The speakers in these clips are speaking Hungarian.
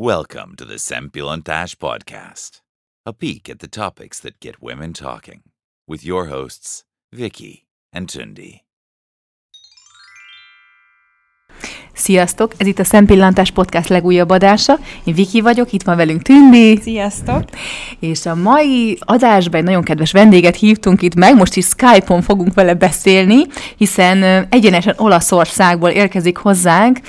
Welcome to the Sempilontash Podcast, a peek at the topics that get women talking, with your hosts, Vicky and Tundi. Sziasztok! Ez itt a Szempillantás Podcast legújabb adása. Én Viki vagyok, itt van velünk Tündi. Sziasztok! És a mai adásban egy nagyon kedves vendéget hívtunk itt meg, most is Skype-on fogunk vele beszélni, hiszen egyenesen Olaszországból érkezik hozzánk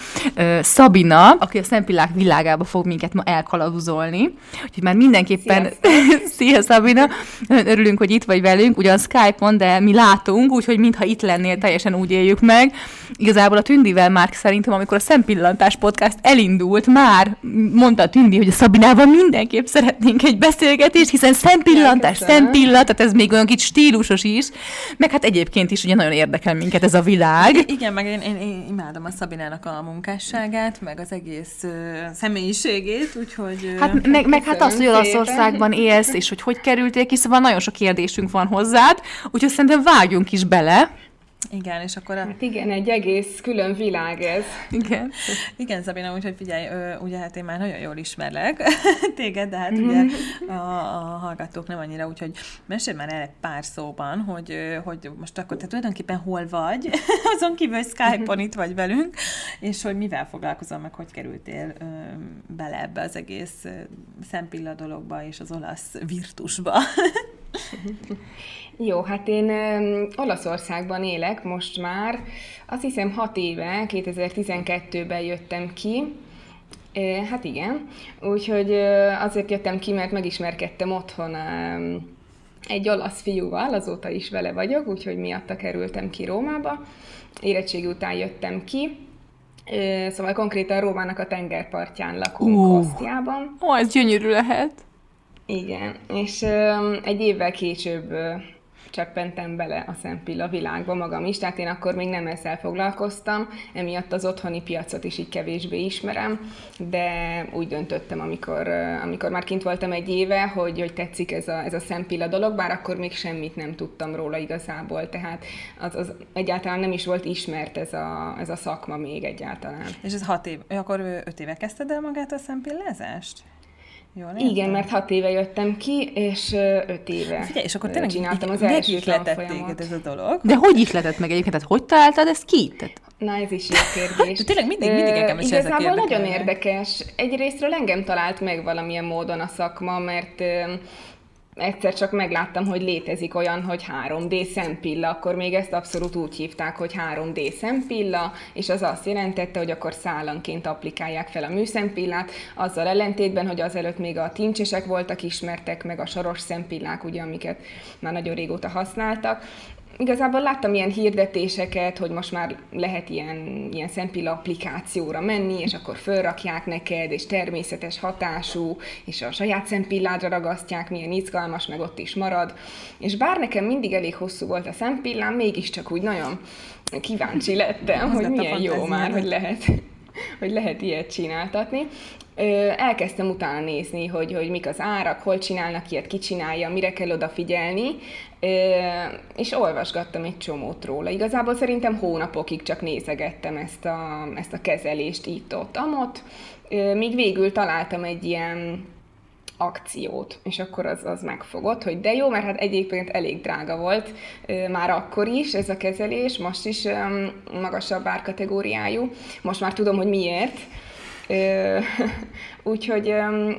Szabina, aki a szempillák világába fog minket ma elkalapuzolni. Úgyhogy már mindenképpen... Szia Szabina! Örülünk, hogy itt vagy velünk, ugyan Skype-on, de mi látunk, úgyhogy mintha itt lennél, teljesen úgy éljük meg. Igazából a Tündivel már szerintem, amikor a Szempillantás Podcast elindult, már mondta a Tündi, hogy a Szabinával mindenképp szeretnénk egy beszélgetést, hiszen szempillantás, szempillant, tehát ez még olyan kicsit stílusos is, meg hát egyébként is ugye nagyon érdekel minket ez a világ. Igen, meg én, én, én imádom a Szabinának a munkásságát, meg az egész uh, személyiségét, úgyhogy... Hát meg, meg hát az, hogy Olaszországban élsz, és hogy hogy kerültél ki, szóval nagyon sok kérdésünk van hozzád, úgyhogy szerintem vágjunk is bele. Igen, és akkor a, Hát igen, egy egész külön világ ez. Igen. igen, Szabina, úgyhogy figyelj, ugye hát én már nagyon jól ismerlek téged, de hát ugye a, a hallgatók nem annyira, úgyhogy mesélj már el egy pár szóban, hogy, hogy most akkor te tulajdonképpen hol vagy, azon kívül, hogy Skype-on itt vagy velünk, és hogy mivel foglalkozol, meg hogy kerültél bele ebbe az egész szempilla dologba és az olasz virtusba. Jó, hát én Olaszországban élek most már. Azt hiszem hat éve, 2012-ben jöttem ki. Hát igen, úgyhogy azért jöttem ki, mert megismerkedtem otthon egy olasz fiúval, azóta is vele vagyok, úgyhogy miatta kerültem ki Rómába. Érettségi után jöttem ki, szóval konkrétan Rómának a tengerpartján lakunk, Ú. Osztiában. Ó, ez gyönyörű lehet. Igen, és egy évvel később ö, cseppentem bele a szempilla világba magam is, tehát én akkor még nem ezzel foglalkoztam, emiatt az otthoni piacot is így kevésbé ismerem, de úgy döntöttem, amikor, ö, amikor már kint voltam egy éve, hogy, hogy tetszik ez a, ez a szempilla dolog, bár akkor még semmit nem tudtam róla igazából, tehát az, az egyáltalán nem is volt ismert ez a, ez a szakma még egyáltalán. És ez hat év, akkor öt éve kezdted el magát a szempillázást? Jól Igen, mert hat éve jöttem ki, és öt éve Figyelj, és akkor tényleg csináltam az első is letett tanfolyamot. téged ez a dolog. De hogy ihletett meg egyébként? Tehát hogy találtad ezt ki? Tehát, Na, ez is jó kérdés. De tényleg mindig- mindig engem is ezek Igazából nagyon érdekelnek. érdekes. Egyrésztről engem talált meg valamilyen módon a szakma, mert egyszer csak megláttam, hogy létezik olyan, hogy 3D szempilla, akkor még ezt abszolút úgy hívták, hogy 3D szempilla, és az azt jelentette, hogy akkor szállanként applikálják fel a műszempillát, azzal ellentétben, hogy azelőtt még a tincsesek voltak ismertek, meg a soros szempillák, ugye, amiket már nagyon régóta használtak, Igazából láttam ilyen hirdetéseket, hogy most már lehet ilyen, ilyen szempilla applikációra menni, és akkor fölrakják neked, és természetes hatású, és a saját szempilládra ragasztják, milyen izgalmas, meg ott is marad. És bár nekem mindig elég hosszú volt a szempillám, mégiscsak úgy nagyon kíváncsi lettem, Az hogy lett milyen jó már, hogy lehet, hogy lehet ilyet csináltatni. Elkezdtem utána nézni, hogy, hogy mik az árak, hol csinálnak ilyet, ki csinálja, mire kell odafigyelni, és olvasgattam egy csomót róla. Igazából szerintem hónapokig csak nézegettem ezt a, ezt a kezelést itt-ott, amott, ö, míg végül találtam egy ilyen akciót, és akkor az, az megfogott, hogy de jó, mert hát egyébként elég drága volt már akkor is ez a kezelés, most is magasabb árkategóriájú, most már tudom, hogy miért, Úgyhogy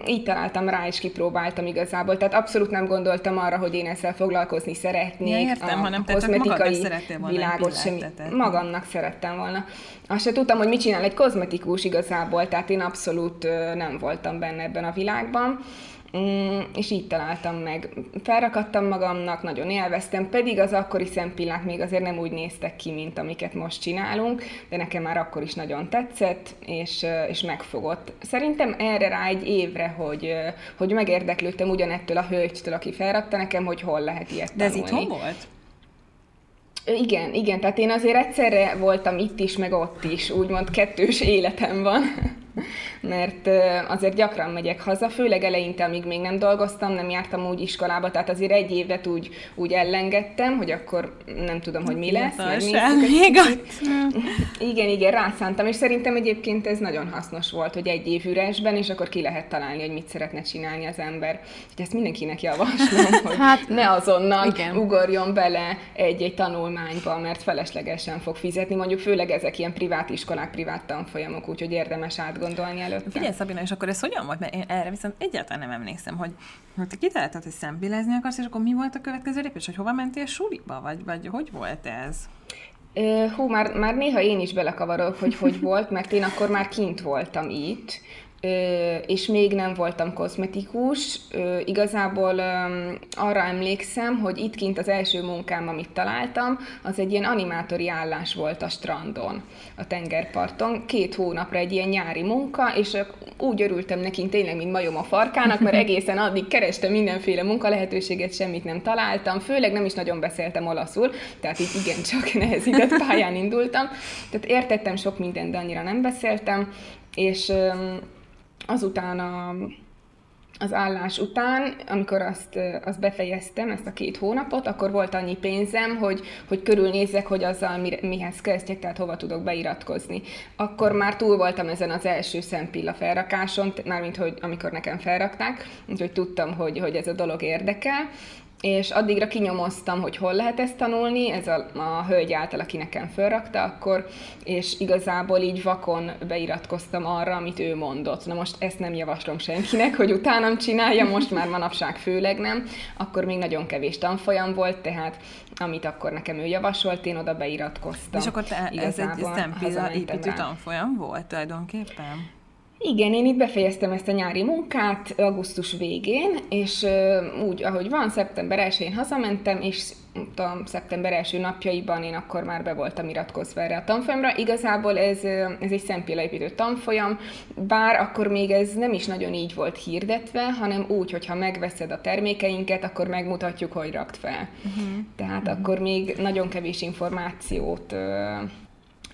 így találtam rá, és kipróbáltam igazából. Tehát abszolút nem gondoltam arra, hogy én ezzel foglalkozni szeretnék. Ja, értem, hanem magadnak szerettél volna egy világot sem. Magamnak szerettem volna. Azt se tudtam, hogy mit csinál egy kozmetikus igazából, tehát én abszolút nem voltam benne ebben a világban. Mm, és így találtam meg. Felrakadtam magamnak, nagyon élveztem, pedig az akkori szempillák még azért nem úgy néztek ki, mint amiket most csinálunk, de nekem már akkor is nagyon tetszett, és, és megfogott. Szerintem erre rá egy évre, hogy, hogy megérdeklődtem ugyanettől a hölgytől, aki felrakta nekem, hogy hol lehet ilyet De ez tanulni. itthon volt? Igen, igen, tehát én azért egyszerre voltam itt is, meg ott is, úgymond kettős életem van. Mert azért gyakran megyek haza, főleg eleinte, amíg még nem dolgoztam, nem jártam úgy iskolába, tehát azért egy évet úgy, úgy ellengettem, hogy akkor nem tudom, hogy mi lesz. még Igen, igen, rászántam, és szerintem egyébként ez nagyon hasznos volt, hogy egy év üresben, és akkor ki lehet találni, hogy mit szeretne csinálni az ember. Úgyhogy ezt mindenkinek javaslom, hogy hát, ne azonnal igen. ugorjon bele egy-egy tanulmányba, mert feleslegesen fog fizetni, mondjuk főleg ezek ilyen privát iskolák, privát tanfolyamok, úgyhogy érdemes átgondolni előtte. Figyelj Szabina, és akkor ez hogyan volt? Mert én erre viszont egyáltalán nem emlékszem, hogy, hogy te kitaláltad, hogy szembilezni akarsz, és akkor mi volt a következő lépés, hogy hova mentél suliba, vagy, vagy hogy volt ez? Hú, már, már néha én is belekavarok, hogy hogy volt, mert én akkor már kint voltam itt, és még nem voltam kozmetikus. Igazából arra emlékszem, hogy itt kint az első munkám, amit találtam, az egy ilyen animátori állás volt a strandon, a tengerparton. Két hónapra egy ilyen nyári munka, és úgy örültem neki tényleg, mint majom a farkának, mert egészen addig kerestem mindenféle munkalehetőséget, semmit nem találtam, főleg nem is nagyon beszéltem olaszul, tehát itt igencsak nehezített pályán indultam. Tehát értettem sok mindent, de annyira nem beszéltem, és azután a, az állás után, amikor azt, azt befejeztem, ezt a két hónapot, akkor volt annyi pénzem, hogy, hogy körülnézzek, hogy azzal mi, mihez kezdjek, tehát hova tudok beiratkozni. Akkor már túl voltam ezen az első szempilla felrakáson, mármint hogy amikor nekem felrakták, úgyhogy tudtam, hogy, hogy ez a dolog érdekel, és addigra kinyomoztam, hogy hol lehet ezt tanulni, ez a, a hölgy által, aki nekem felrakta akkor, és igazából így vakon beiratkoztam arra, amit ő mondott. Na most ezt nem javaslom senkinek, hogy utánam csinálja, most már manapság főleg nem, akkor még nagyon kevés tanfolyam volt, tehát amit akkor nekem ő javasolt, én oda beiratkoztam. És akkor te, ez egy szempilla építő tanfolyam volt tulajdonképpen? Igen, én itt befejeztem ezt a nyári munkát augusztus végén, és úgy, ahogy van, szeptember 1-én hazamentem, és a szeptember első napjaiban én akkor már be voltam iratkozva erre a tanfolyamra. Igazából ez, ez egy szempillanépítő tanfolyam, bár akkor még ez nem is nagyon így volt hirdetve, hanem úgy, hogyha megveszed a termékeinket, akkor megmutatjuk, hogy rakt fel. Uh-huh. Tehát uh-huh. akkor még nagyon kevés információt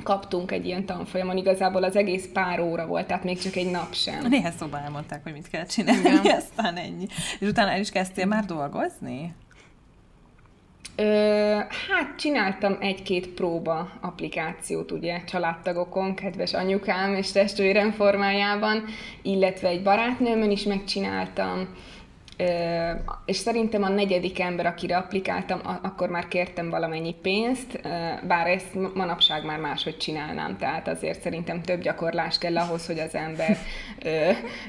kaptunk egy ilyen tanfolyamon, igazából az egész pár óra volt, tehát még csak egy nap sem. Néhány szóban elmondták, hogy mit kell csinálni, Igen. aztán ennyi. És utána el is kezdtél már dolgozni? Ö, hát csináltam egy-két próba applikációt, ugye, családtagokon, kedves anyukám és testvérem formájában, illetve egy barátnőmön is megcsináltam, és szerintem a negyedik ember, akire applikáltam, akkor már kértem valamennyi pénzt, bár ezt manapság már máshogy csinálnám, tehát azért szerintem több gyakorlás kell ahhoz, hogy az ember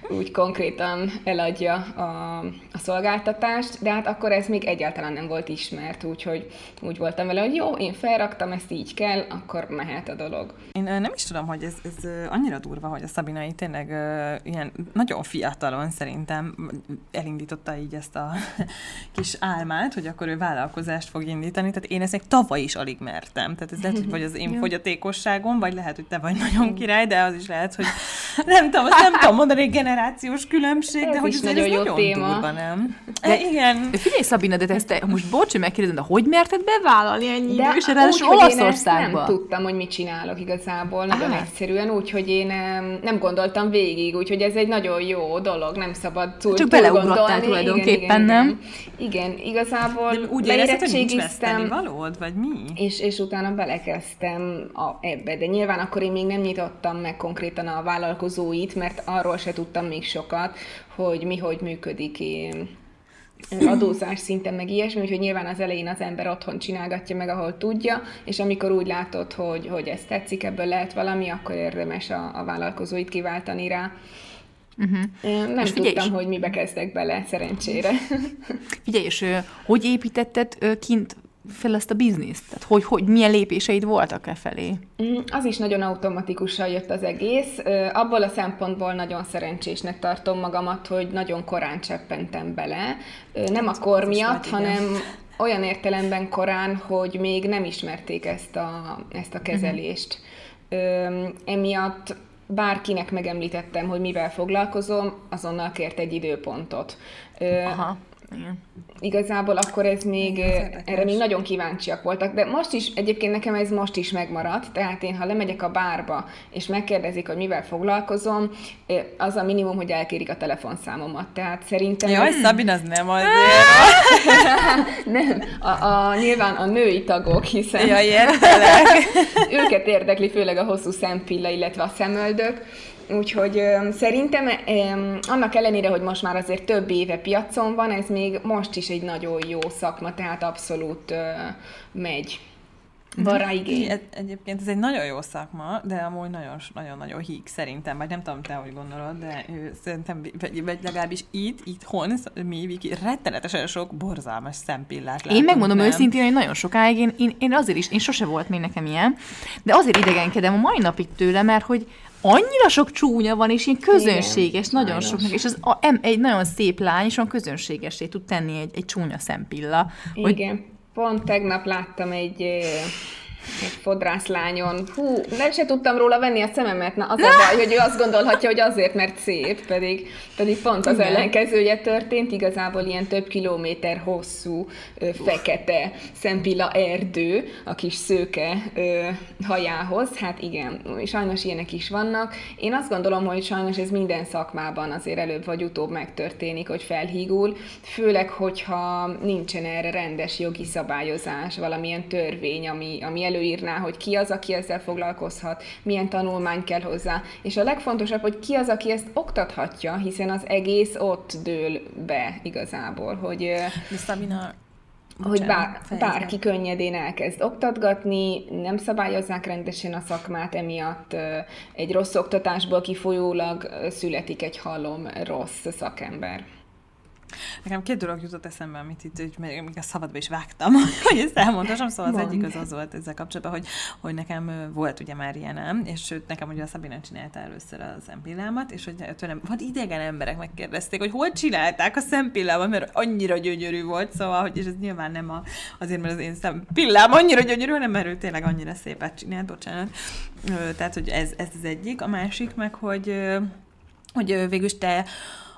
úgy konkrétan eladja a, a szolgáltatást, de hát akkor ez még egyáltalán nem volt ismert, úgyhogy úgy voltam vele, hogy jó, én felraktam, ezt így kell, akkor mehet a dolog. Én nem is tudom, hogy ez, ez annyira durva, hogy a Szabinai tényleg ilyen nagyon fiatalon szerintem elindított indította így ezt a kis álmát, hogy akkor ő vállalkozást fog indítani. Tehát én ezt még tavaly is alig mertem. Tehát ez lehet, hogy vagy az én fogyatékosságom, vagy lehet, hogy te vagy nagyon király, de az is lehet, hogy nem tudom, azt nem tudom mondani, egy generációs különbség, ez de hogy ez nagyon jó nagyon téma. durva, nem? De, e, igen. Figyelj, Szabina, de te ezt te, most bocs, hogy megkérdezem, de hogy merted bevállalni ennyi de idős, ráadásul Olaszországba? nem tudtam, hogy mit csinálok igazából, nagyon ah. egyszerűen, úgyhogy én nem gondoltam végig, úgyhogy ez egy nagyon jó dolog, nem szabad túl, Csak beleugrottál tulajdonképpen, igen, nem? Igen, igen, igazából De úgy érezted, hogy nincs valód, vagy mi? És, és utána belekezdtem a, ebbe, de nyilván akkor én még nem nyitottam meg konkrétan a vállalkozóit, mert arról se tudtam még sokat, hogy mi hogy működik én adózás szinten, meg ilyesmi, úgyhogy nyilván az elején az ember otthon csinálgatja meg, ahol tudja, és amikor úgy látod, hogy, hogy ez tetszik, ebből lehet valami, akkor érdemes a, a vállalkozóit kiváltani rá. Uh-huh. Nem és figyelj, tudtam, és... hogy mibe kezdek bele, szerencsére. Figyelj, és hogy építetted kint fel ezt a bizniszt? Tehát hogy, hogy milyen lépéseid voltak e felé? Mm, az is nagyon automatikusan jött az egész. Abból a szempontból nagyon szerencsésnek tartom magamat, hogy nagyon korán cseppentem bele. Nem a kor miatt, hanem olyan értelemben korán, hogy még nem ismerték ezt a, ezt a kezelést. Uh-huh. Emiatt bárkinek megemlítettem, hogy mivel foglalkozom, azonnal kért egy időpontot. Aha. Igen. Igazából akkor ez még, Igen, ez erre még nagyon kíváncsiak voltak, de most is, egyébként nekem ez most is megmaradt, tehát én, ha lemegyek a bárba, és megkérdezik, hogy mivel foglalkozom, az a minimum, hogy elkérik a telefonszámomat, tehát szerintem... Jaj, ez- Szabin, az nem azért. Nem, a, a, nyilván a női tagok, hiszen Jaj, értelek. őket érdekli főleg a hosszú szempilla, illetve a szemöldök. Úgyhogy ö, szerintem ö, annak ellenére, hogy most már azért több éve piacon van, ez még most is egy nagyon jó szakma, tehát abszolút megy. Van rá igény. Egy, egyébként ez egy nagyon jó szakma, de amúgy nagyon, nagyon-nagyon híg szerintem, vagy nem tudom te, hogy gondolod, de ő, szerintem, vagy, vagy legalábbis itt, itthon, mi, Viki, rettenetesen sok borzalmas szempillát látunk, Én megmondom nem? őszintén, hogy nagyon sokáig, én, én, én azért is, én sose volt még nekem ilyen, de azért idegenkedem a mai napig tőle, mert hogy annyira sok csúnya van, és ilyen közönséges, Igen, nagyon soknak, és az a, em, egy nagyon szép lány, és olyan közönségesé tud tenni egy, egy csúnya szempilla. Hogy Igen. Pont tegnap láttam egy, egy fodrászlányon. Hú, nem se tudtam róla venni a szememet. Na, az a baj, hogy ő azt gondolhatja, hogy azért, mert szép, pedig, pedig pont az Igen. ellenkezője történt. Igazából ilyen több kilométer hosszú, ö, fekete szempilla erdő a kis szőke ö, hajához. Hát igen, sajnos ilyenek is vannak. Én azt gondolom, hogy sajnos ez minden szakmában azért előbb vagy utóbb megtörténik, hogy felhígul, főleg, hogyha nincsen erre rendes jogi szabályozás, valamilyen törvény, ami, ami előírná, hogy ki az, aki ezzel foglalkozhat, milyen tanulmány kell hozzá, és a legfontosabb, hogy ki az, aki ezt oktathatja, hiszen az egész ott dől be igazából, hogy De Szabina, hogy bár, bárki könnyedén elkezd oktatgatni, nem szabályozzák rendesen a szakmát, emiatt egy rossz oktatásból kifolyólag születik egy halom rossz szakember. Nekem két dolog jutott eszembe, amit itt úgy, még a szabadba is vágtam, hogy ezt elmondhassam. Szóval az Mondd. egyik az az volt ezzel kapcsolatban, hogy, hogy nekem volt ugye már ilyenem, és sőt, nekem ugye a Szabina csinálta először a szempillámat, és hogy tőlem, vagy idegen emberek megkérdezték, hogy hol csinálták a szempillámat, mert annyira gyönyörű volt, szóval, hogy és ez nyilván nem a, azért, mert az én szempillám annyira gyönyörű, hanem mert ő tényleg annyira szépet csinált, bocsánat. Tehát, hogy ez, ez az egyik. A másik meg, hogy hogy ö, végül is te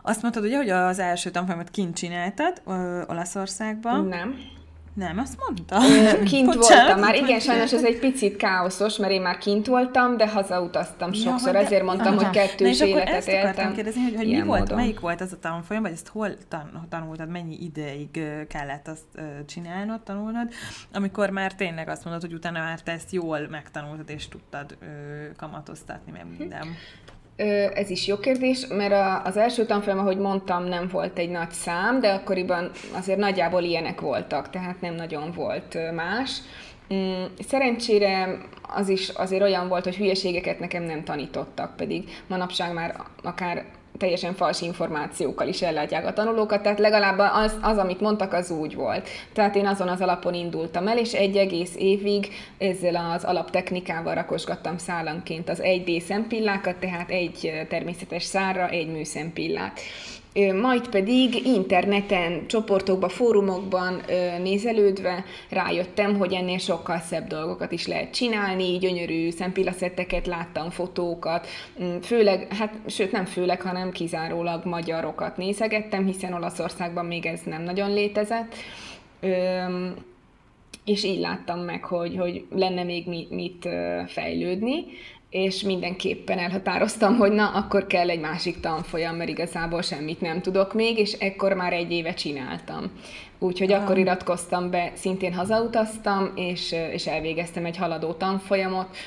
azt mondtad ugye, hogy az első tanfolyamat kint csináltad ö, Olaszországban. Nem. Nem, azt mondta. Ö, Kint Bocsánat, voltam már, igen, sajnos ez egy picit káoszos, mert én már kint voltam, de hazautaztam Ja, sokszor, de- ezért mondtam, Aha. hogy Na kettős és akkor életet ezt akartam éltem. kérdezni, hogy, hogy mi volt, módon. melyik volt az a tanfolyam, vagy ezt hol tan- tanultad, mennyi ideig kellett azt csinálnod, tanulnod, amikor már tényleg azt mondod, hogy utána már te ezt jól megtanultad, és tudtad ö, kamatoztatni, meg minden. Ö, Ez is jó kérdés, mert az első tanfolyam, ahogy mondtam, nem volt egy nagy szám, de akkoriban azért nagyjából ilyenek voltak, tehát nem nagyon volt más. Mm, Szerencsére az is azért olyan volt, hogy hülyeségeket nekem nem tanítottak, pedig manapság már akár teljesen fals információkkal is ellátják a tanulókat, tehát legalább az, az, amit mondtak, az úgy volt. Tehát én azon az alapon indultam el, és egy egész évig ezzel az alaptechnikával rakosgattam szálanként az 1D szempillákat, tehát egy természetes szárra egy műszempillát. Majd pedig interneten, csoportokban, fórumokban nézelődve rájöttem, hogy ennél sokkal szebb dolgokat is lehet csinálni, gyönyörű szempillaszerteket láttam, fotókat, mm, főleg, hát sőt nem főleg, hanem kizárólag magyarokat nézegettem, hiszen Olaszországban még ez nem nagyon létezett. És így láttam meg, hogy, hogy lenne még mit, mit fejlődni, és mindenképpen elhatároztam, hogy na, akkor kell egy másik tanfolyam, mert igazából semmit nem tudok még, és ekkor már egy éve csináltam. Úgyhogy akkor iratkoztam be, szintén hazautaztam, és, és elvégeztem egy haladó tanfolyamot,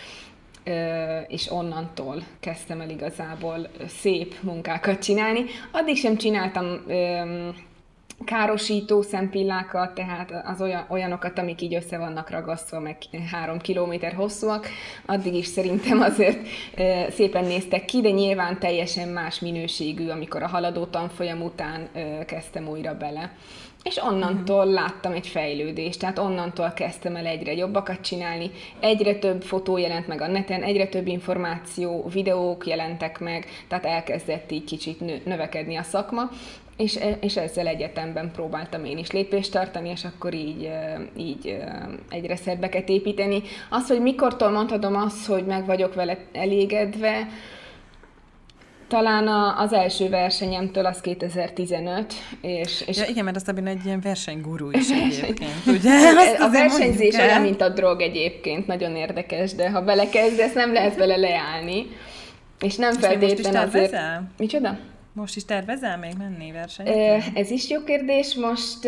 és onnantól kezdtem el igazából szép munkákat csinálni. Addig sem csináltam károsító szempillákat, tehát az olyan, olyanokat, amik így össze vannak ragasztva, meg három kilométer hosszúak, addig is szerintem azért ö, szépen néztek ki, de nyilván teljesen más minőségű, amikor a haladó tanfolyam után ö, kezdtem újra bele. És onnantól láttam egy fejlődést, tehát onnantól kezdtem el egyre jobbakat csinálni, egyre több fotó jelent meg a neten, egyre több információ, videók jelentek meg, tehát elkezdett így kicsit növekedni a szakma, és, és ezzel egyetemben próbáltam én is lépést tartani, és akkor így, ö, így ö, egyre szebbeket építeni. Az, hogy mikortól mondhatom azt, hogy meg vagyok vele elégedve, talán a, az első versenyemtől az 2015, és... és ja, igen, mert a Szabina egy ilyen versenygurú is egyébként, ugye? Azt a versenyzés olyan, mint a drog egyébként, nagyon érdekes, de ha belekezdesz, nem lehet vele leállni. És nem feltétlenül azért... Micsoda? Most is tervezel még menni versenyre? Ez is jó kérdés, most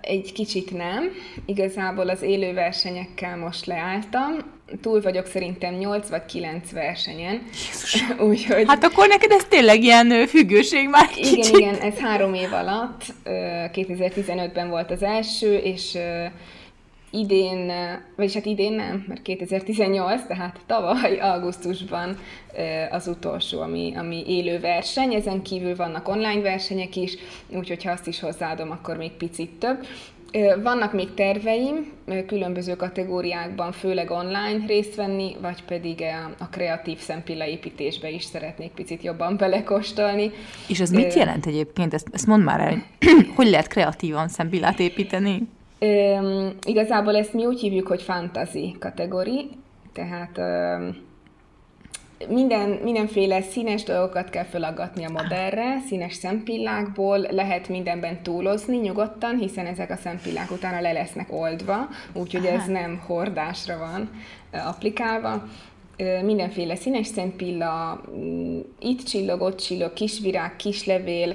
egy kicsit nem. Igazából az élő versenyekkel most leálltam. Túl vagyok szerintem 8 vagy 9 versenyen. Úgyhogy... Hát akkor neked ez tényleg ilyen függőség már kicsit. Igen, igen, ez három év alatt. 2015-ben volt az első, és idén, vagyis hát idén nem, mert 2018, tehát tavaly augusztusban az utolsó, ami, ami élő verseny, ezen kívül vannak online versenyek is, úgyhogy ha azt is hozzáadom, akkor még picit több. Vannak még terveim különböző kategóriákban, főleg online részt venni, vagy pedig a kreatív szempillaépítésbe is szeretnék picit jobban belekóstolni. És ez mit jelent egyébként? Ezt, ezt mondd már el, hogy lehet kreatívan szempillát építeni? Üm, igazából ezt mi úgy hívjuk, hogy fantasy kategóri, tehát üm, minden, mindenféle színes dolgokat kell felaggatni a modellre, színes szempillákból, lehet mindenben túlozni nyugodtan, hiszen ezek a szempillák utána le lesznek oldva, úgyhogy ez nem hordásra van applikálva mindenféle színes szempilla, mm, itt csillog, ott csillog, kisvirág, kislevél,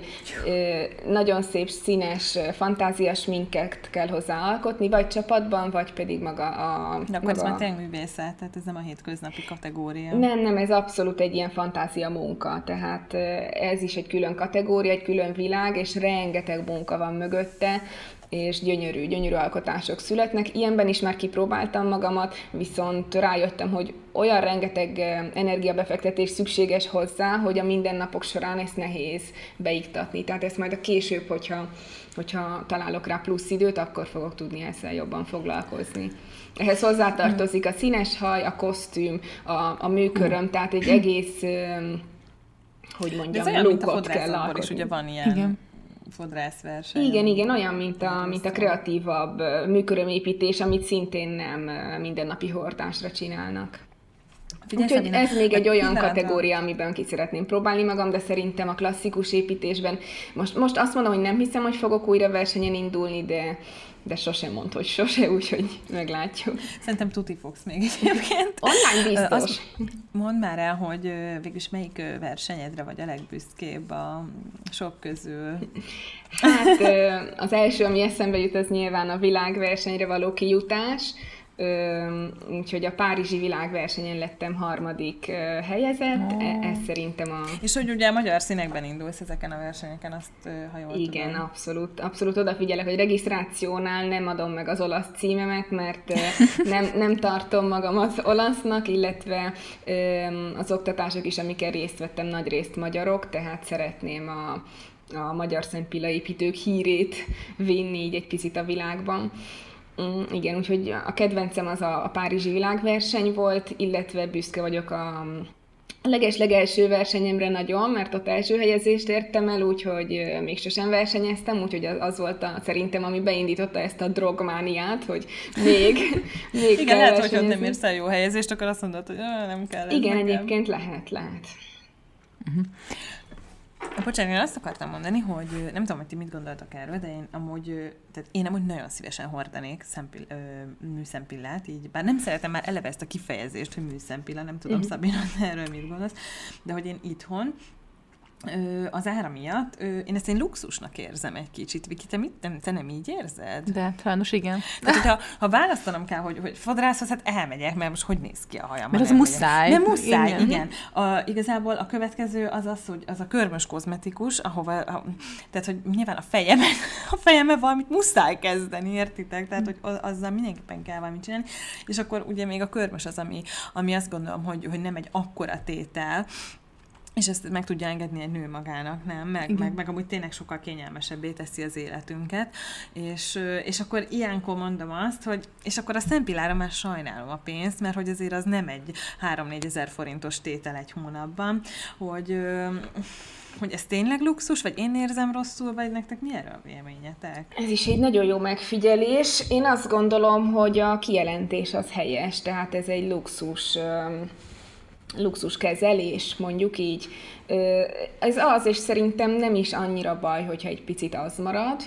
nagyon szép színes, fantázias minket kell hozzá alkotni, vagy csapatban, vagy pedig maga a... De akkor maga... ez már tényleg művészet, tehát ez nem a hétköznapi kategória. Nem, nem, ez abszolút egy ilyen fantázia munka, tehát ez is egy külön kategória, egy külön világ, és rengeteg munka van mögötte, és gyönyörű, gyönyörű alkotások születnek. Ilyenben is már kipróbáltam magamat, viszont rájöttem, hogy olyan rengeteg energiabefektetés szükséges hozzá, hogy a mindennapok során ezt nehéz beiktatni. Tehát ezt majd a később, hogyha, hogyha találok rá plusz időt, akkor fogok tudni ezzel jobban foglalkozni. Ehhez hozzátartozik a színes haj, a kosztűm, a, a műköröm, tehát egy egész, hogy mondjam, De ez olyan, mint a kell alkotni. is ugye van ilyen Igen fodrászverseny. Igen, igen, olyan, mint a, mint a kreatívabb műkörömépítés, amit szintén nem mindennapi hordásra csinálnak. Úgyhogy ez még egy olyan kategória, amiben ki szeretném próbálni magam, de szerintem a klasszikus építésben, most, most azt mondom, hogy nem hiszem, hogy fogok újra versenyen indulni, de de sosem mond, hogy sose, úgyhogy meglátjuk. Szerintem tuti fogsz még egyébként. Online biztos. Azt mondd már el, hogy végülis melyik versenyedre vagy a legbüszkébb a sok közül? Hát az első, ami eszembe jut, az nyilván a világversenyre való kijutás, úgyhogy a Párizsi világversenyen lettem harmadik helyezett, oh. ez szerintem a... És hogy ugye magyar színekben indulsz ezeken a versenyeken, azt ha jól Igen, tudom. abszolút, abszolút odafigyelek, hogy regisztrációnál nem adom meg az olasz címemet, mert nem, nem tartom magam az olasznak, illetve az oktatások is, amikkel részt vettem, nagy részt magyarok, tehát szeretném a, a magyar szempillaépítők hírét vinni így egy picit a világban. Mm, igen, úgyhogy a kedvencem az a, a Párizsi világverseny volt, illetve büszke vagyok a, a leges-legelső versenyemre nagyon, mert ott első helyezést értem el, úgyhogy még sosem versenyeztem, úgyhogy az, az volt a, szerintem, ami beindította ezt a drogmániát, hogy még, még Igen, lehet, hogy nem érsz el jó helyezést, akkor azt mondod, hogy nem kell. Igen, nekem. egyébként lehet, lehet. Uh-huh. Bocsánat, én azt akartam mondani, hogy nem tudom, hogy ti mit gondoltak erről, de én amúgy, tehát én amúgy nagyon szívesen hordanék szempil, ö, műszempillát, így, bár nem szeretem már eleve ezt a kifejezést, hogy műszempilla, nem tudom, uh-huh. Szabina, erről mit gondolsz, de hogy én itthon az ára miatt, én ezt én luxusnak érzem egy kicsit. Viki, te, mit, te, te nem így érzed? De, sajnos igen. Tehát, hogyha, ha választanom kell, hogy, hogy fodrászhoz, hát elmegyek, mert most hogy néz ki a hajam? Mert az muszáj. Nem muszáj, igen. igen. A, igazából a következő az az, hogy az a körmös kozmetikus, ahova, a, tehát, hogy nyilván a fejemet, a fejemet valamit muszáj kezdeni, értitek? Tehát, hogy azzal mindenképpen kell valamit csinálni. És akkor ugye még a körmös az, ami, ami azt gondolom, hogy, hogy nem egy akkora tétel, és ezt meg tudja engedni egy nő magának, nem? Meg, meg, meg amúgy tényleg sokkal kényelmesebbé teszi az életünket. És, és akkor ilyenkor mondom azt, hogy és akkor a szempillára már sajnálom a pénzt, mert hogy azért az nem egy 3-4 ezer forintos tétel egy hónapban, hogy hogy ez tényleg luxus, vagy én érzem rosszul, vagy nektek mi erről a véleményetek? Ez is egy nagyon jó megfigyelés. Én azt gondolom, hogy a kijelentés az helyes, tehát ez egy luxus luxuskezelés, mondjuk így. Ez az, és szerintem nem is annyira baj, hogyha egy picit az marad,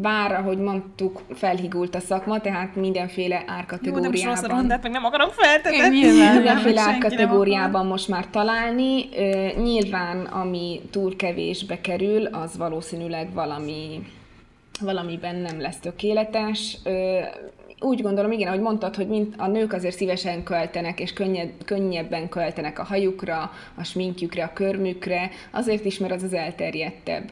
bár, ahogy mondtuk, felhigult a szakma, tehát mindenféle árkategóriában. Jó, is rossz meg nem akarom feltenni. Mindenféle árkategóriában most már találni. Nyilván, ami túl kevésbe kerül, az valószínűleg valami valamiben nem lesz tökéletes úgy gondolom, igen, ahogy mondtad, hogy mint a nők azért szívesen költenek, és könnyed, könnyebben költenek a hajukra, a sminkjükre, a körmükre, azért is, mert az az elterjedtebb.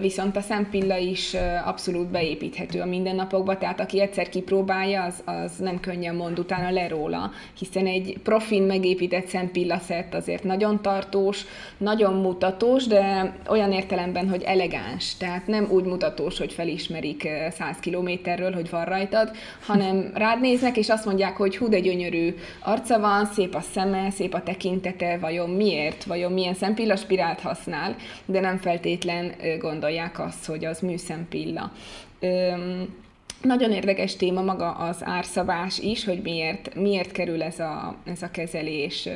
Viszont a szempilla is abszolút beépíthető a mindennapokba, tehát aki egyszer kipróbálja, az, az nem könnyen mond utána le róla, hiszen egy profin megépített szempillaszett azért nagyon tartós, nagyon mutatós, de olyan értelemben, hogy elegáns, tehát nem úgy mutatós, hogy felismerik 100 kilométerről, hogy van rajtad, hanem rád néznek, és azt mondják, hogy hú, de gyönyörű arca van, szép a szeme, szép a tekintete, vajon miért, vajon milyen szempillaspirált használ, de nem feltétlen gondolják azt, hogy az műszempilla. Öm, nagyon érdekes téma maga az árszabás is, hogy miért, miért kerül ez a, ez a kezelés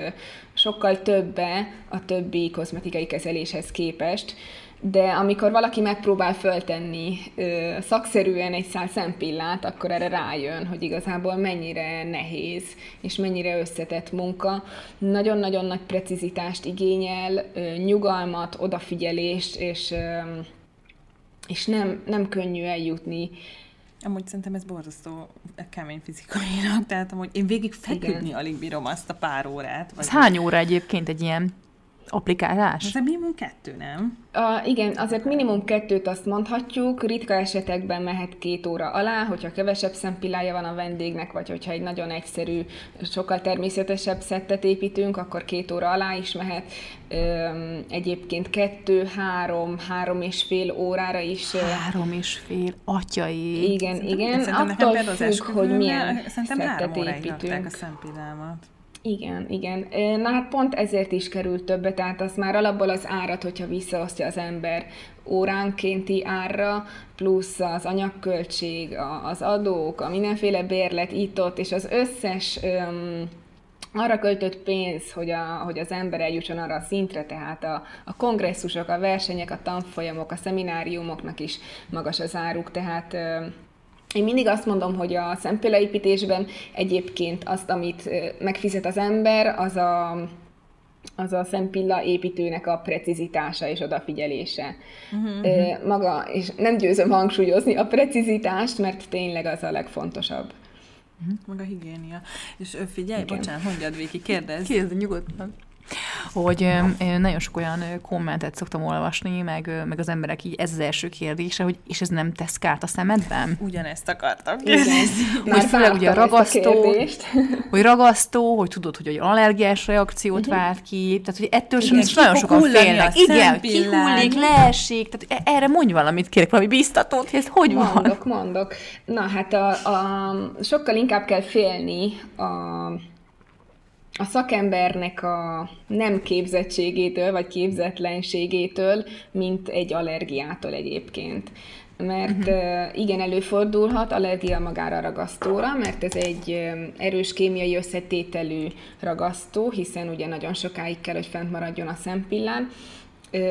sokkal többe a többi kozmetikai kezeléshez képest de amikor valaki megpróbál föltenni ö, szakszerűen egy szál szempillát, akkor erre rájön, hogy igazából mennyire nehéz, és mennyire összetett munka. Nagyon-nagyon nagy precizitást igényel, ö, nyugalmat, odafigyelést, és, ö, és nem, nem könnyű eljutni Amúgy szerintem ez borzasztó kemény fizikailag, tehát amúgy én végig feküdni Igen. alig bírom azt a pár órát. Vagy ez hány óra egyébként egy ilyen applikálás? Ez minimum kettő, nem? A, igen, azért minimum kettőt azt mondhatjuk, ritka esetekben mehet két óra alá, hogyha kevesebb szempillája van a vendégnek, vagy hogyha egy nagyon egyszerű, sokkal természetesebb szettet építünk, akkor két óra alá is mehet. Üm, egyébként kettő, három, három és fél órára is. Három és fél, atyai. Igen, szerintem, igen, attól függ, hogy milyen szettet építünk. a szempillámat. Igen, igen. Na hát pont ezért is került többe, tehát az már alapból az árat, hogyha visszaosztja az ember óránkénti árra, plusz az anyagköltség, az adók, a mindenféle bérlet itt-ott, és az összes öm, arra költött pénz, hogy, a, hogy az ember eljusson arra a szintre, tehát a, a kongresszusok, a versenyek, a tanfolyamok, a szemináriumoknak is magas az áruk, tehát öm, én mindig azt mondom, hogy a szempélyeépítésben egyébként azt, amit megfizet az ember, az a, az a szempilla építőnek a precizitása és odafigyelése. Uh-huh. Maga, és nem győzöm hangsúlyozni a precizitást, mert tényleg az a legfontosabb. Uh-huh. Meg a higiénia. És figyelj, Igen. bocsánat, mondjad Viki, kérdezz. Kérdezz nyugodtan hogy nagyon sok olyan kommentet szoktam olvasni, meg, meg az emberek így ez az első kérdése, hogy és ez nem tesz kárt a szemedben? Ugyanezt akartam kérdezni. Hogy főleg ugye a ragasztó, hogy ragasztó, hogy tudod, hogy egy allergiás reakciót uh-huh. vált ki, tehát hogy ettől sem is nagyon sokan félnek. Igen, kihullik, leesik, tehát e- erre mondj valamit, kérek, valami biztatót, hogy ez hogy mondok, van? Mondok, mondok. Na hát a, a, sokkal inkább kell félni a a szakembernek a nem képzettségétől, vagy képzetlenségétől, mint egy allergiától egyébként. Mert uh-huh. igen, előfordulhat allergia magára a ragasztóra, mert ez egy erős kémiai összetételű ragasztó, hiszen ugye nagyon sokáig kell, hogy fent maradjon a szempillán,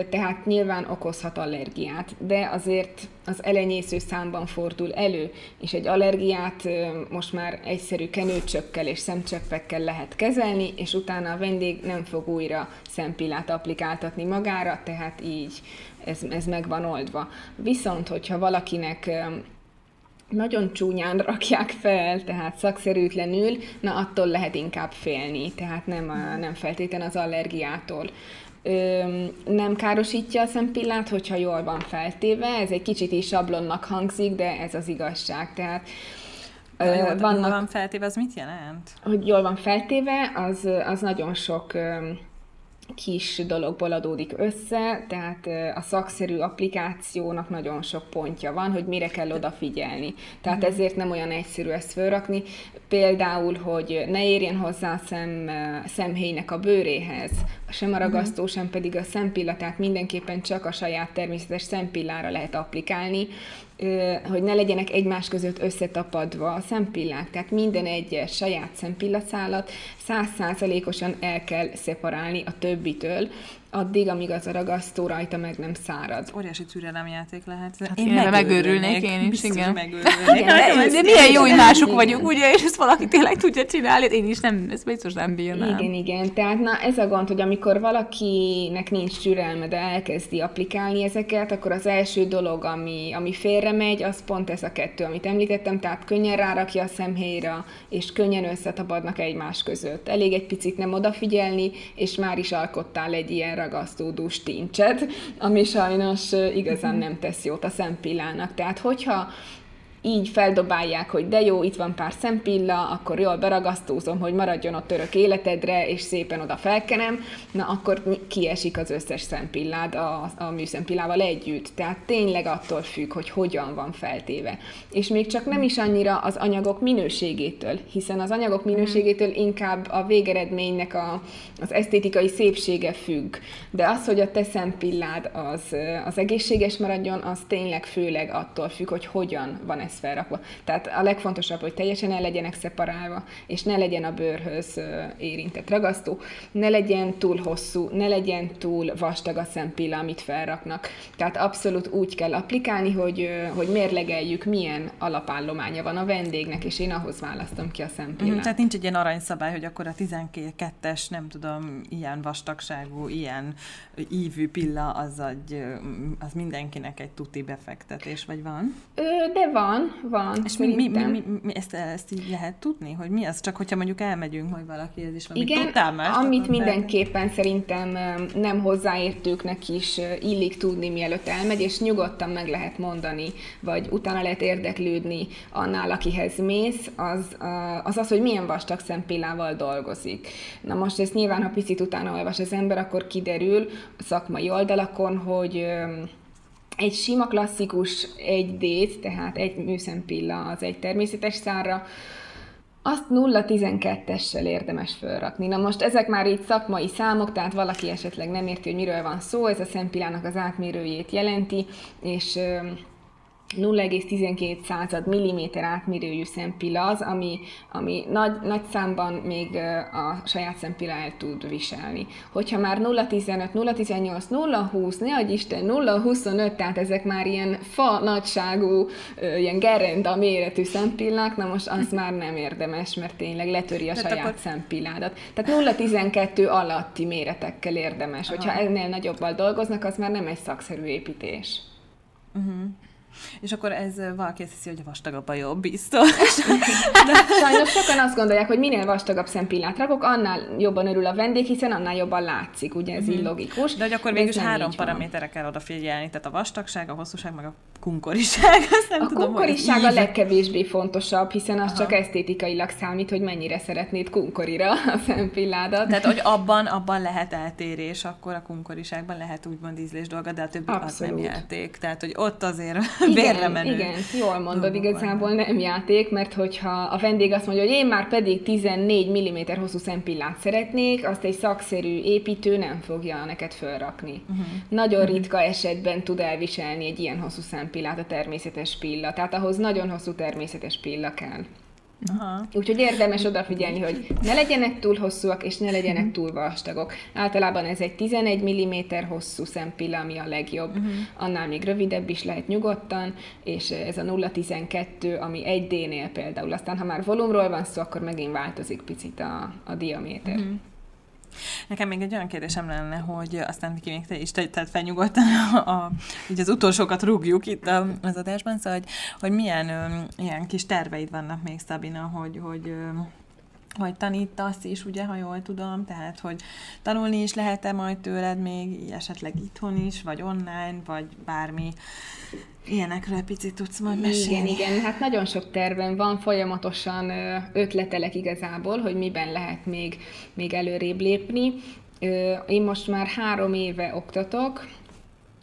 tehát nyilván okozhat allergiát, de azért az elenyésző számban fordul elő, és egy allergiát most már egyszerű kenőcsökkel és szemcseppekkel lehet kezelni, és utána a vendég nem fog újra szempillát applikáltatni magára, tehát így ez, ez meg van oldva. Viszont, hogyha valakinek nagyon csúnyán rakják fel, tehát szakszerűtlenül, na attól lehet inkább félni, tehát nem, nem feltétlen az allergiától nem károsítja a szempillát, hogyha jól van feltéve. Ez egy kicsit is sablonnak hangzik, de ez az igazság. Tehát Na, jó, vannak, jól van feltéve, az mit jelent? Hogy jól van feltéve, az, az nagyon sok kis dologból adódik össze, tehát a szakszerű applikációnak nagyon sok pontja van, hogy mire kell odafigyelni. Tehát uh-huh. ezért nem olyan egyszerű ezt felrakni. Például, hogy ne érjen hozzá a szem, szemhéjnek a bőréhez, sem a ragasztó, sem pedig a szempilla, tehát mindenképpen csak a saját természetes szempillára lehet applikálni, hogy ne legyenek egymás között összetapadva a szempillák. Tehát minden egyes saját szempillaszállat százszázalékosan el kell szeparálni a többitől, addig, amíg az a ragasztó rajta meg nem szárad. Óriási türelemjáték lehet. Hát én, én megőrülnék, én is, Biztos, igen. megőrülnék. igen de, de milyen jó, hogy mások vagyunk, ugye, és ezt valaki tényleg tudja csinálni, én is nem, ezt biztos nem bírnám. Igen, igen, tehát na ez a gond, hogy amikor valakinek nincs türelme, de elkezdi applikálni ezeket, akkor az első dolog, ami, ami félre megy, az pont ez a kettő, amit említettem, tehát könnyen rárakja a szemhéjra, és könnyen összetapadnak egymás között. Elég egy picit nem odafigyelni, és már is alkottál egy ilyen ragasztódó stincset, ami sajnos igazán nem tesz jót a szempillának. Tehát hogyha így feldobálják, hogy de jó, itt van pár szempilla, akkor jól beragasztózom, hogy maradjon ott örök életedre, és szépen oda felkenem, na akkor kiesik az összes szempillád a, a műszempillával együtt. Tehát tényleg attól függ, hogy hogyan van feltéve. És még csak nem is annyira az anyagok minőségétől, hiszen az anyagok minőségétől inkább a végeredménynek a, az esztétikai szépsége függ. De az, hogy a te szempillád az, az egészséges maradjon, az tényleg főleg attól függ, hogy hogyan van ez lesz felrakva. Tehát a legfontosabb, hogy teljesen el legyenek szeparálva, és ne legyen a bőrhöz érintett ragasztó, ne legyen túl hosszú, ne legyen túl vastag a szempilla, amit felraknak. Tehát abszolút úgy kell applikálni, hogy, hogy mérlegeljük, milyen alapállománya van a vendégnek, és én ahhoz választom ki a szempillát. Mm, tehát nincs egy ilyen aranyszabály, hogy akkor a 12-es, nem tudom, ilyen vastagságú, ilyen ívű pilla, az, egy, az mindenkinek egy tuti befektetés, vagy van? De van, van, És mi, mi, mi, mi, mi ezt, ezt így lehet tudni, hogy mi az? Csak hogyha mondjuk elmegyünk majd valakihez is Igen, tudtál amit mindenképpen fel... szerintem nem hozzáértőknek is illik tudni, mielőtt elmegy, és nyugodtan meg lehet mondani, vagy utána lehet érdeklődni annál, akihez mész, az az, az hogy milyen vastag szempillával dolgozik. Na most ezt nyilván, ha picit utána olvas az ember, akkor kiderül a szakmai oldalakon, hogy egy sima klasszikus egy d tehát egy műszempilla az egy természetes szárra, azt 0,12-essel érdemes felrakni. Na most ezek már így szakmai számok, tehát valaki esetleg nem érti, hogy miről van szó, ez a szempillának az átmérőjét jelenti, és 0,12 század milliméter átmérőjű szempilla az, ami, ami nagy, nagy számban még a saját szempilla el tud viselni. Hogyha már 0,15, 0,18, 0,20, ne adj Isten, 0,25, tehát ezek már ilyen fa nagyságú, ilyen gerenda méretű szempillák, na most az már nem érdemes, mert tényleg letöri a De saját akkor... szempilládat. Tehát 0,12 alatti méretekkel érdemes. Hogyha Aha. ennél nagyobbal dolgoznak, az már nem egy szakszerű építés. Uh-huh. És akkor ez valaki azt hiszi, hogy a vastagabb a jobb, biztos. De sajnos sokan azt gondolják, hogy minél vastagabb szempillát rakok, annál jobban örül a vendég, hiszen annál jobban látszik, ugye ez mm-hmm. így logikus. De hogy akkor végül három paraméterre kell odafigyelni, tehát a vastagság, a hosszúság, meg a kunkoriság. Azt nem a tudom, kunkoriság a legkevésbé fontosabb, hiszen az Aha. csak esztétikailag számít, hogy mennyire szeretnéd kunkorira a szempilládat. Tehát, hogy abban, abban lehet eltérés, akkor a kunkoriságban lehet úgymond ízlés dolga, de a többi Abszolút. az nem játék. Tehát, hogy ott azért igen, menő. Igen, jól mondod, igazából nem játék, mert hogyha a vendég azt mondja, hogy én már pedig 14 mm hosszú szempillát szeretnék, azt egy szakszerű építő nem fogja neked fölrakni. Uh-huh. Nagyon uh-huh. ritka esetben tud elviselni egy ilyen hosszú szempillát a természetes pilla, tehát ahhoz nagyon hosszú természetes pilla kell. Aha. Úgyhogy érdemes odafigyelni, hogy ne legyenek túl hosszúak, és ne legyenek túl vastagok. Általában ez egy 11 mm hosszú szempilla, ami a legjobb. Uh-huh. Annál még rövidebb is lehet nyugodtan, és ez a 0,12, ami egy D-nél például. Aztán, ha már volumról van szó, akkor megint változik picit a, a diaméter. Uh-huh. Nekem még egy olyan kérdésem lenne, hogy aztán ki még te is tehát felnyugodtan, a, a, így az utolsókat rúgjuk itt az adásban, szóval, hogy, hogy milyen ö, ilyen kis terveid vannak még, Szabina, hogy, hogy ö, hogy tanítasz is, ugye, ha jól tudom, tehát, hogy tanulni is lehet-e majd tőled még, esetleg itthon is, vagy online, vagy bármi ilyenekről picit tudsz majd mesélni. Igen, igen, hát nagyon sok tervem van, folyamatosan ötletelek igazából, hogy miben lehet még, még előrébb lépni. Én most már három éve oktatok,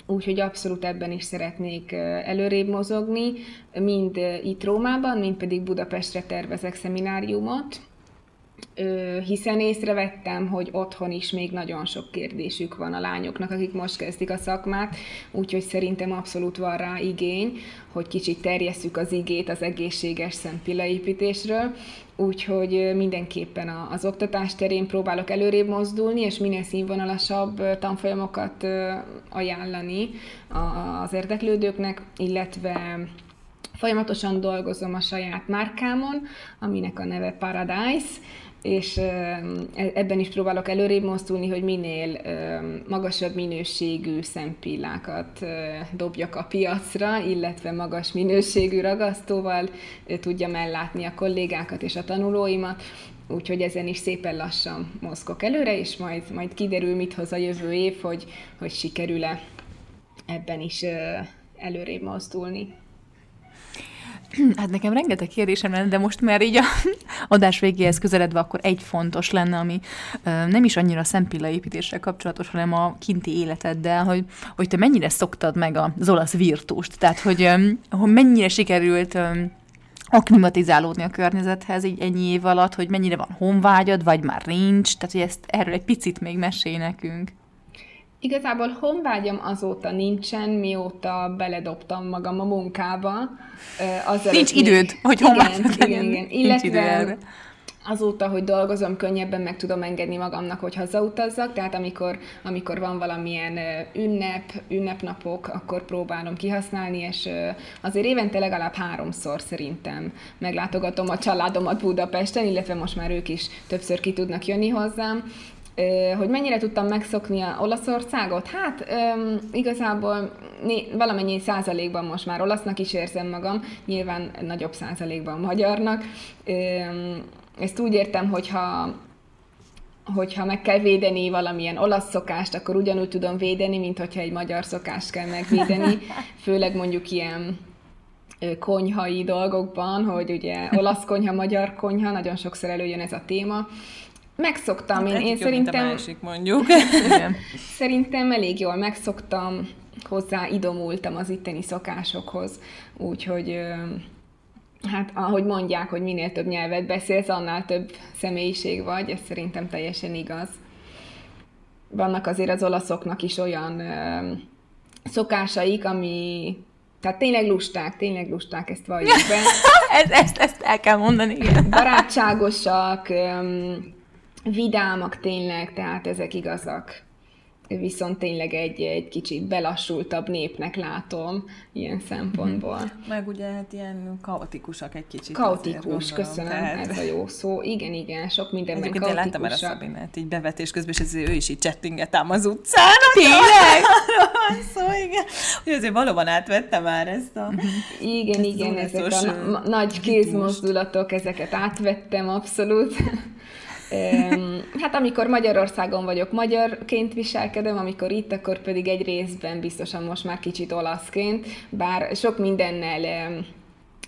úgyhogy abszolút ebben is szeretnék előrébb mozogni, mind itt Rómában, mind pedig Budapestre tervezek szemináriumot, hiszen észrevettem, hogy otthon is még nagyon sok kérdésük van a lányoknak, akik most kezdik a szakmát, úgyhogy szerintem abszolút van rá igény, hogy kicsit terjesszük az igét az egészséges szempillaépítésről, úgyhogy mindenképpen az oktatás terén próbálok előrébb mozdulni, és minél színvonalasabb tanfolyamokat ajánlani az érdeklődőknek, illetve folyamatosan dolgozom a saját márkámon, aminek a neve Paradise, és e, ebben is próbálok előrébb mozdulni, hogy minél magasabb minőségű szempillákat dobjak a piacra, illetve magas minőségű ragasztóval tudjam ellátni a kollégákat és a tanulóimat, úgyhogy ezen is szépen lassan mozgok előre, és majd, majd kiderül, mit hoz a jövő év, hogy, hogy sikerül-e ebben is előrébb mozdulni. Hát nekem rengeteg kérdésem lenne, de most már így a adás végéhez közeledve akkor egy fontos lenne, ami nem is annyira szempillaépítéssel kapcsolatos, hanem a kinti életeddel, hogy, hogy te mennyire szoktad meg az olasz virtust, tehát hogy, hogy mennyire sikerült aklimatizálódni a környezethez így ennyi év alatt, hogy mennyire van honvágyad, vagy már nincs, tehát hogy ezt erről egy picit még mesélj nekünk. Igazából honvágyam azóta nincsen, mióta beledobtam magam a munkába. Az Nincs még... időd, hogy honvágyam igen, igen, igen. Illetve azóta, hogy dolgozom, könnyebben meg tudom engedni magamnak, hogy hazautazzak, tehát amikor, amikor van valamilyen ünnep, ünnepnapok, akkor próbálom kihasználni, és azért évente legalább háromszor szerintem meglátogatom a családomat Budapesten, illetve most már ők is többször ki tudnak jönni hozzám, hogy mennyire tudtam megszokni a Olaszországot? Hát um, igazából né, valamennyi százalékban most már olasznak is érzem magam, nyilván nagyobb százalékban magyarnak. Um, ezt úgy értem, hogyha hogyha meg kell védeni valamilyen olasz szokást, akkor ugyanúgy tudom védeni, mint hogyha egy magyar szokást kell megvédeni, főleg mondjuk ilyen konyhai dolgokban, hogy ugye olasz konyha, magyar konyha, nagyon sokszor előjön ez a téma, Megszoktam én, én szerintem... másik mondjuk. szerintem elég jól megszoktam, hozzá idomultam az itteni szokásokhoz, úgyhogy hát ahogy mondják, hogy minél több nyelvet beszélsz, annál több személyiség vagy, ez szerintem teljesen igaz. Vannak azért az olaszoknak is olyan szokásaik, ami tehát tényleg lusták, tényleg lusták, ezt valljuk be. ezt, ezt, ezt el kell mondani, igen. Barátságosak, vidámak tényleg, tehát ezek igazak. Viszont tényleg egy, egy kicsit belassultabb népnek látom ilyen szempontból. Meg ugye hát ilyen kaotikusak egy kicsit. Kaotikus, köszönöm, tehát... ez a jó szó. Igen, igen, sok mindenben Egyébként kaotikusak. én láttam erre Szabinát így bevetés közben, és ő is így chattinget ám az utcán. Tényleg? szó, igen. Hogy azért valóban átvette már ezt a... Igen, ezt igen, ezek a na- nagy kézmozdulatok, ezeket átvettem abszolút. Hát amikor Magyarországon vagyok, magyarként viselkedem, amikor itt, akkor pedig egy részben biztosan most már kicsit olaszként, bár sok mindennel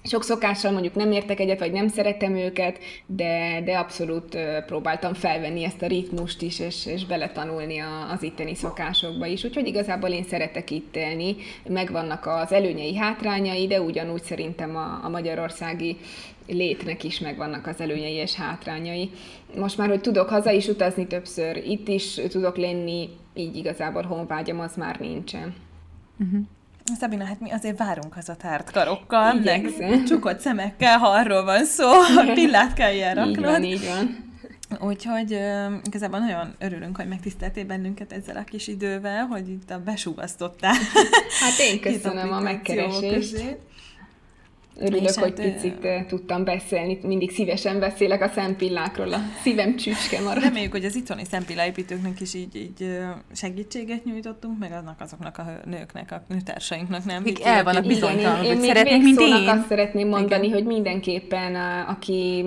sok szokással mondjuk nem értek egyet, vagy nem szeretem őket, de, de abszolút próbáltam felvenni ezt a ritmust is, és, és beletanulni a, az itteni szokásokba is. Úgyhogy igazából én szeretek itt élni, megvannak az előnyei, hátrányai, de ugyanúgy szerintem a, a magyarországi létnek is megvannak az előnyei és hátrányai. Most már, hogy tudok haza is utazni többször, itt is tudok lenni, így igazából honvágyam az már nincsen. Uh-huh. Szabina, hát mi azért várunk haza tárt karokkal, Igyekszem. meg csukott szemekkel, ha arról van szó, pillát kell ilyen raknod. Így van, így van. Úgyhogy uh, igazából nagyon örülünk, hogy megtiszteltél bennünket ezzel a kis idővel, hogy itt a besúgasztottál. Hát én köszönöm a megkeresést. Közé. Örülök, és hogy hát, picit ö... tudtam beszélni, mindig szívesen beszélek a szempillákról, a szívem csücske marad. Reméljük, hogy az itthoni szempilláépítőknek is így, így segítséget nyújtottunk, meg annak azoknak a nőknek, a nőtársainknak nem. Akik el hogy szeretnék, mint én. azt szeretném mondani, Igen. hogy mindenképpen, aki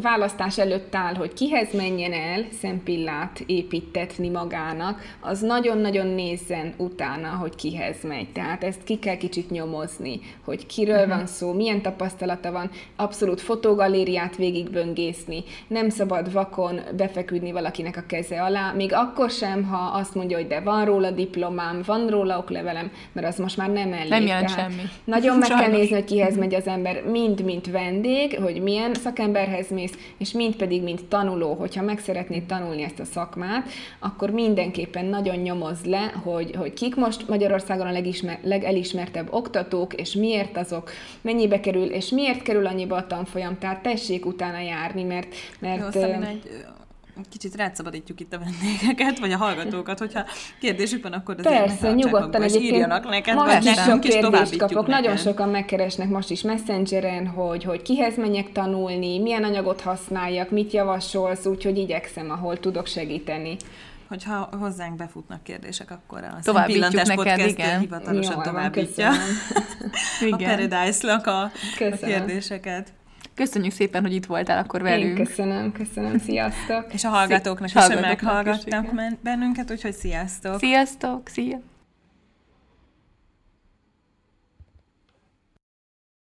választás előtt áll, hogy kihez menjen el szempillát építetni magának, az nagyon-nagyon nézzen utána, hogy kihez megy. Tehát ezt ki kell kicsit nyomozni, hogy kiről uh-huh. van szó, milyen tapasztalata van, abszolút fotogalériát végigböngészni, nem szabad vakon befeküdni valakinek a keze alá, még akkor sem, ha azt mondja, hogy de van róla diplomám, van róla oklevelem, mert az most már nem elég. Nem jelent semmi. Nagyon meg kell nézni, hogy kihez megy az ember, mind, mint vendég, hogy milyen szakemberhez mész, és mind pedig, mint tanuló, hogyha meg szeretnéd tanulni ezt a szakmát, akkor mindenképpen nagyon nyomoz le, hogy, hogy kik most Magyarországon a legismer, legelismertebb oktatók, és miért azok, mennyibe kerül, és miért kerül annyiba a tanfolyam, tehát tessék utána járni, mert... mert Jó, egy kicsit rátszabadítjuk itt a vendégeket, vagy a hallgatókat, hogyha kérdésük van, akkor azért Persze, nyugodtan egyébként írjanak neked, most is sok kérdést kapok. Neked. Nagyon sokan megkeresnek most is Messengeren, hogy, hogy kihez menjek tanulni, milyen anyagot használjak, mit javasolsz, úgyhogy igyekszem, ahol tudok segíteni hogyha hozzánk befutnak kérdések, akkor a Továbbítjuk neked, igen. hivatalosan Jó, továbbítja a Paradise-lak a, a kérdéseket. Köszönjük szépen, hogy itt voltál akkor velünk. Én köszönöm, köszönöm, sziasztok. És a hallgatóknak is, hogy meghallgattak bennünket, úgyhogy sziasztok. Sziasztok, szia.